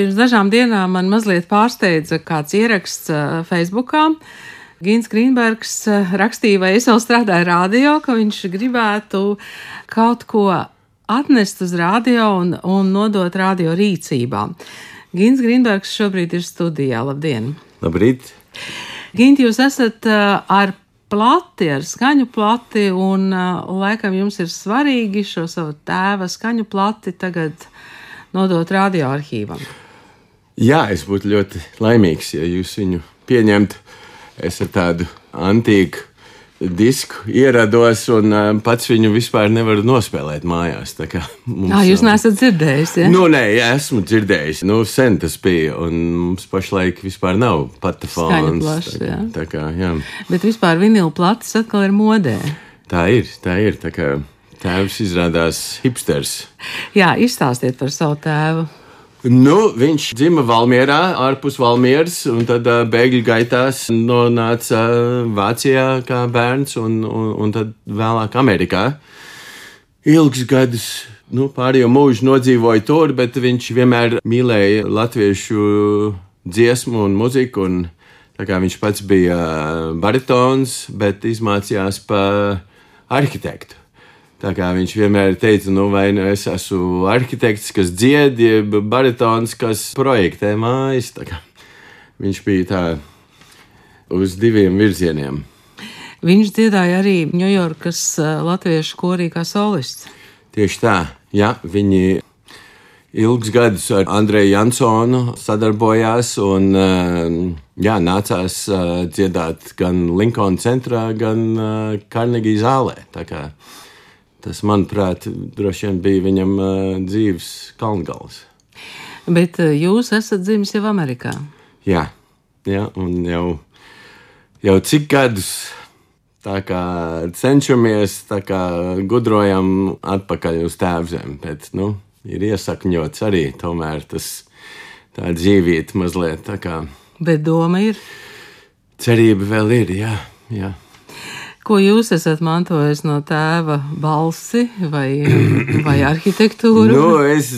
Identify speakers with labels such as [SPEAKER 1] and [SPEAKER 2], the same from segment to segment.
[SPEAKER 1] Pirms dažām dienām man mazliet pārsteidza kāds ieraksts Facebookā. Gins Grīnbergs rakstīja, vai es vēl strādāju radio, ka viņš gribētu kaut ko atnest uz radio un, un nodot radio rīcībā. Gins Grīnbergs šobrīd ir studijā. Labdien!
[SPEAKER 2] Labrīt!
[SPEAKER 1] Gint, jūs esat ar plati, ar skaņu plati, un laikam jums ir svarīgi šo savu tēva skaņu plati tagad nodot radioarkīvam.
[SPEAKER 2] Jā, es būtu ļoti laimīgs, ja jūs viņu pieņemtu. Es ar tādu antīku disku ierados un uh, pats viņu vispār nevaru nospēlēt mājās.
[SPEAKER 1] Mums, Jā, jūs neesat dzirdējis. Ja?
[SPEAKER 2] Nu, nē, jā, esmu dzirdējis. Nu, sen tas bija, un mums pašlaik vispār nav patafons.
[SPEAKER 1] Plašs, tā, jā.
[SPEAKER 2] tā kā, jā.
[SPEAKER 1] Bet vispār vinila plates atkal ir modē.
[SPEAKER 2] Tā ir, tā ir. Tā kā tēvs izrādās hipsters.
[SPEAKER 1] Jā, izstāstiet par savu tēvu.
[SPEAKER 2] Nu, viņš dzima Valmjerā, ārpus Valmjeras, un tad uh, bēgļu gaitās nonāca Vācijā kā bērns, un, un, un tad vēlāk Amerikā. Ilgus gadus, nu, pārējo mūžu nodzīvoja tur, bet viņš vienmēr mīlēja latviešu dziesmu un muziku. Un, viņš pats bija baritons, bet izmācījās par arhitektu. Tā kā viņš vienmēr teica, nu, vai nu es esmu arhitekts, kas dzied, jeb baritons, kas projektē mājas. Viņš bija tā uz diviem virzieniem.
[SPEAKER 1] Viņš dziedāja arī Ņujorkas latviešu korī kā solists.
[SPEAKER 2] Tieši tā, jā, viņi ilgus gadus ar Andreju Jansonu sadarbojās un jā, nācās dziedāt gan Linkoln centrā, gan Carnegie zālē. Tas, manuprāt, droši vien bija viņam dzīves kalngals.
[SPEAKER 1] Bet jūs esat dzimis jau Amerikā?
[SPEAKER 2] Jā, jā un jau, jau cik gadus cenšamies, tā kā gudrojam atpakaļ uz tēvzemi, bet, nu, ir iesakņots arī tomēr tas tā dzīvīt mazliet tā kā.
[SPEAKER 1] Bet doma ir?
[SPEAKER 2] Cerība vēl ir, jā, jā.
[SPEAKER 1] Ko jūs esat mantojis no tēva balsi vai, vai arhitektūru?
[SPEAKER 2] nu, es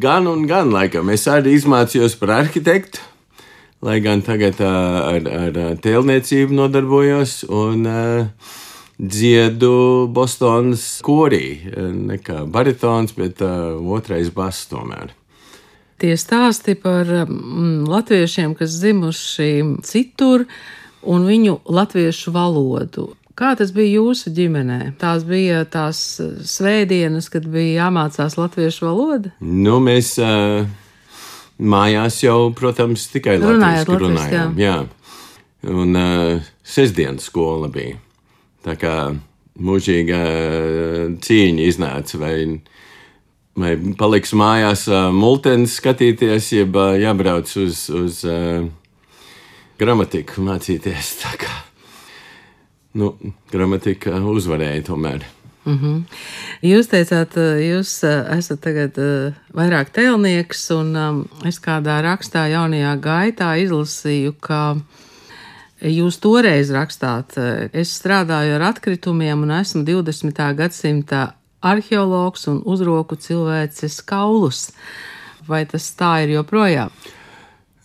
[SPEAKER 2] gan un gan, laikam, es arī izmācījos par arhitektu, lai gan tagad ar, ar tēlniecību nodarbojos un uh, dziedu Bostonas korī. Ne kā baritons, bet uh, otrais bass tomēr.
[SPEAKER 1] Tie stāsti par latviešiem, kas zimuši citur, un viņu latviešu valodu. Kā tas bija jūsu ģimenē? Tās bija tās eh, svētdienas, kad bija jāmācās latviešu valoda?
[SPEAKER 2] Nu, mēs uh, mājās jau, protams, tikai latviešu runājām. Jā. jā. Un uh, sestdienas skola bija. Tā kā mūžīga cīņa iznāca, vai, vai paliks mājās multens skatīties, jeb jābrauc uz, uz uh, gramatiku mācīties. Tā kā nu, gramatika uzvarēja tomēr.
[SPEAKER 1] Mm -hmm. Jūs teicāt, jūs esat tagad vairāk tēlnieks, un um, es kādā rakstā jaunajā gaitā izlasīju, ka jūs toreiz rakstāt, es strādāju ar atkritumiem un esmu 20. gadsimta arheologs un uzroku cilvēces kaulus. Vai tas tā ir joprojām?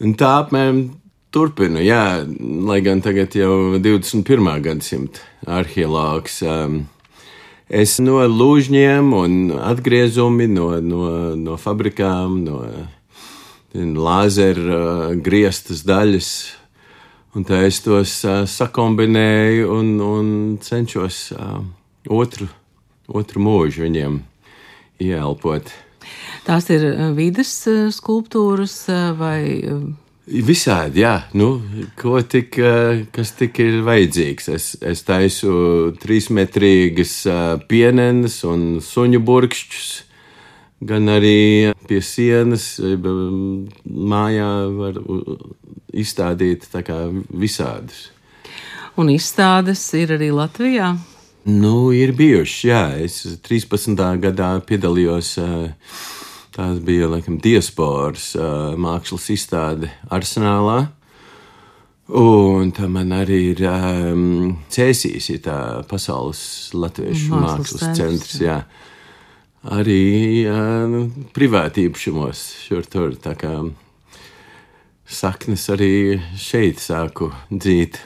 [SPEAKER 2] Un tā apmēram turpinu, jā, lai gan tagad jau 21. gadsimta arheologs. Um, es no lūžņiem un atgriezumi no, no, no fabrikām, no lāzera uh, grieztas daļas. Un tā es tos uh, sakombinēju un, un cenšos uh, otru, otru mūžu viņiem ieelpot.
[SPEAKER 1] Tās ir uh, vidas uh, skulptūras vai
[SPEAKER 2] Visādi, jā, nu, ko tik, kas tik ir vajadzīgs. Es, es taisu trīsmetrīgas pienenes un suņu burkšķus, gan arī pie sienas mājā var izstādīt visādus.
[SPEAKER 1] Un izstādes ir arī Latvijā?
[SPEAKER 2] Nu, ir bijušas, jā. Es 13. gadā piedalījos uh, Tās bija laikam diasporas uh, mākslas izstāde Arsenālā. Un tā man arī ir um, Cēsīs, ir tā pasaules latviešu mākslas, mākslas centrs. Jā. Arī uh, privāti īpašumos šur tur. Tā kā saknes arī šeit sāku dzīt.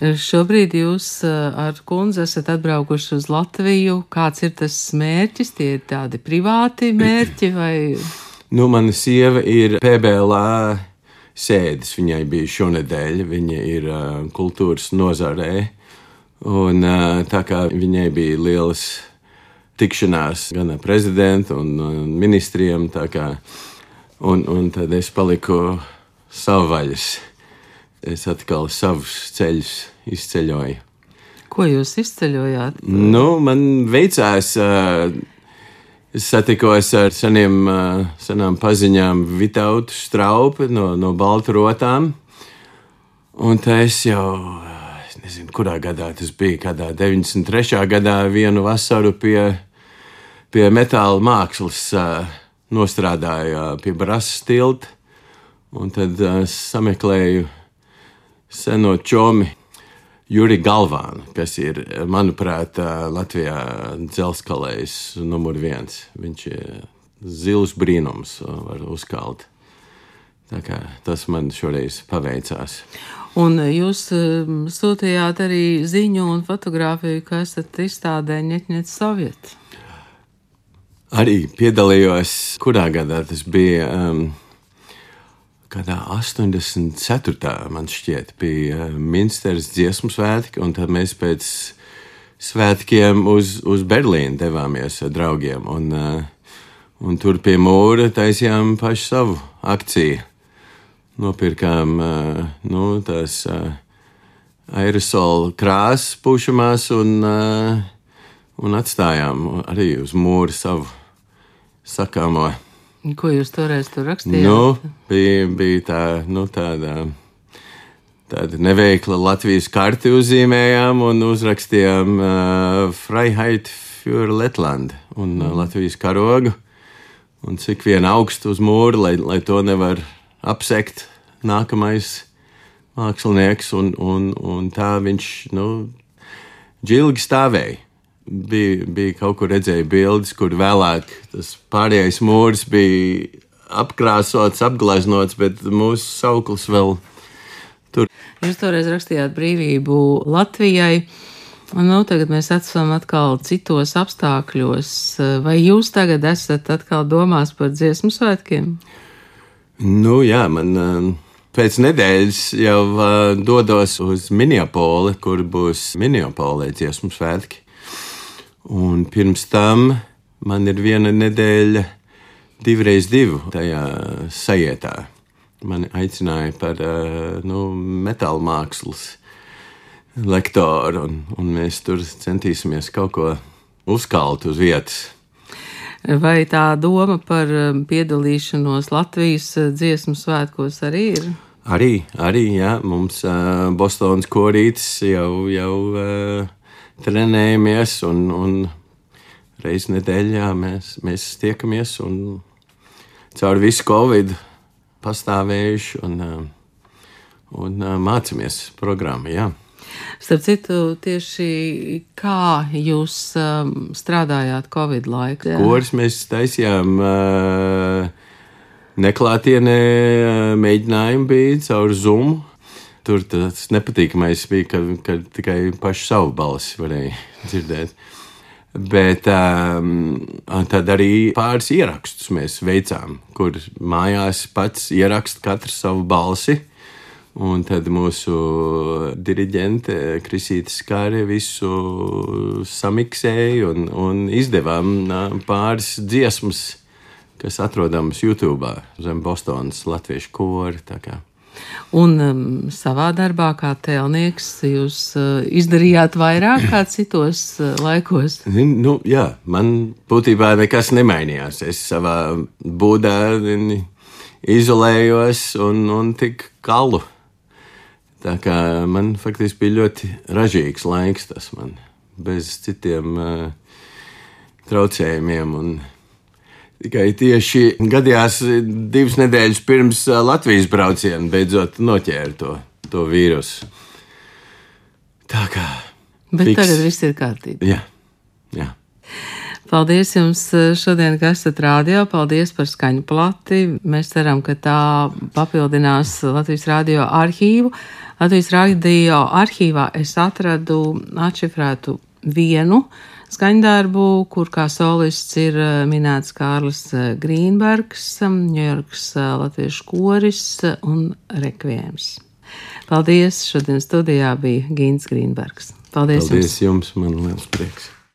[SPEAKER 1] Šobrīd jūs eh, ar kundzi esat atbraukuši uz Latviju. Kāds ir tas mērķis? Tie ir tādi privāti mērķi vai?
[SPEAKER 2] Nu, mana sieva ir PBLā sēdes. Viņai bija šonadēļ, viņa ir uh, kultūras nozarē. Un uh, tā kā viņai bija lielas tikšanās gan ar prezidentu un, un ministriem, tā kā, un, un tad es paliku savvaļas es atkal savus ceļus izceļoju.
[SPEAKER 1] Ko jūs izceļojāt?
[SPEAKER 2] Nu, man veicās. Es satikos ar seniem, senām paziņām Vitautu Straupu no, no Baltu rotām. Un tā es jau, es nezinu, kurā gadā tas bija, kādā 93. gadā vienu vasaru pie, pie metāla mākslas nostrādāju pie Brasas tilta. Un tad sameklēju seno čomi Juri Galvānu, kas ir, manuprāt, Latvijā dzelzkalējs numur viens. Viņš ir zils brīnums, var uzkalt. Tā kā tas man šoreiz paveicās.
[SPEAKER 1] Un jūs sūtījāt arī ziņu un fotografiju, ka esat izstādē Ņetņets Soviet.
[SPEAKER 2] Arī piedalījos, kurā gadā tas bija. Um, kādā 84. man šķiet, bija eh, Minsteras dziesmu svētki, un tad mēs pēc svētkiem uz, uz Berlīnu devāmies ar draugiem, un, eh, un tur pie mūra taisījām pašu savu akciju. Nopirkām eh, nu, tās aerosola krāsas pušamās un, un atstājām arī uz mūra savu sakāmo.
[SPEAKER 1] Ko jūs toreiz tur rakstījāt?
[SPEAKER 2] Nu, bija, bija tā, nu, tāda, tāda neveikla Latvijas karti uzzīmējām un uzrakstījām uh, Freiheit für Letland un uh, Latvijas karogu. Un cik vien augstu uz mūra, lai, lai to nevar apsekt nākamais mākslinieks. Un, un, un tā viņš, nu, džilgi stāvēja bija, bija kaut kur redzēju bildes, kur vēlāk tas pārējais mūris bija apkrāsots, apgleznots, bet mūsu sauklis vēl tur.
[SPEAKER 1] Jūs toreiz rakstījāt brīvību Latvijai. Nu, tagad mēs esam atkal citos apstākļos. Vai jūs tagad esat atkal domās par dziesmu svētkiem?
[SPEAKER 2] Nu, jā, man um, pēc nedēļas jau uh, dodos uz Minneapoli, kur būs Minneapolē dziesmu svētki. Un pirms tam man ir viena nedēļa, divreiz divu tajā sajietā. Mani aicināja par nu, metāla mākslas lektoru, un, un mēs tur centīsimies kaut ko uzkalt uz vietas.
[SPEAKER 1] Vai tā doma par piedalīšanos Latvijas dziesmu svētkos arī ir?
[SPEAKER 2] Arī, arī jā, mums uh, Bostonas korītis jau, jau uh, trenējamies, un, un reizes nedēļā mēs, mēs tiekamies un caur visu Covid pastāvējuši un, un mācāmies programmu. Jā.
[SPEAKER 1] Starp citu, tieši kā jūs um, strādājāt Covid laikā?
[SPEAKER 2] Koris mēs taisījām uh, neklātienē, uh, mēģinājumi bija caur Zoom. Tur tas nepatīkamais bija, ka, ka tikai pašu savu balsi varēja dzirdēt. Bet um, tad arī pāris ierakstus mēs veicām, kur mājās pats ieraksta katrs savu balsi. Un tad mūsu diriģente Kristīte Skāre visu samiksēja un, un izdevām pāris dziesmas, kas atrodamas YouTube zem Bostonas latviešu kora.
[SPEAKER 1] Un um, savā darbā, kā tēlnieks, jūs uh, izdarījāt vairāk kā citos uh, laikos?
[SPEAKER 2] Nu, jā, man būtībā nekas nemainījās. Es savā būdā izolējos un, un tik kalu. Tā kā man faktiski bija ļoti ražīgs laiks, tas man bez citiem uh, traucējumiem. Un, Tikai tieši gadījās divas nedēļas pirms Latvijas brauciena beidzot noķēra to, to vīrusu. Tā kā.
[SPEAKER 1] Bet fiks. tagad viss ir kārtībā.
[SPEAKER 2] Jā, jā.
[SPEAKER 1] Paldies jums šodien, ka esat rādio. Paldies par skaņu plati. Mēs ceram, ka tā papildinās Latvijas radio arhīvu. Latvijas radio arhīvā es atradu atšifrētu vienu skaņdarbu, kur kā solists ir minēts Kārlis Grīnbergs, Ņujorkas latviešu koris un rekviēms. Paldies! Šodien studijā bija Gīns Grīnbergs. Paldies,
[SPEAKER 2] Paldies jums! jums man liels prieks!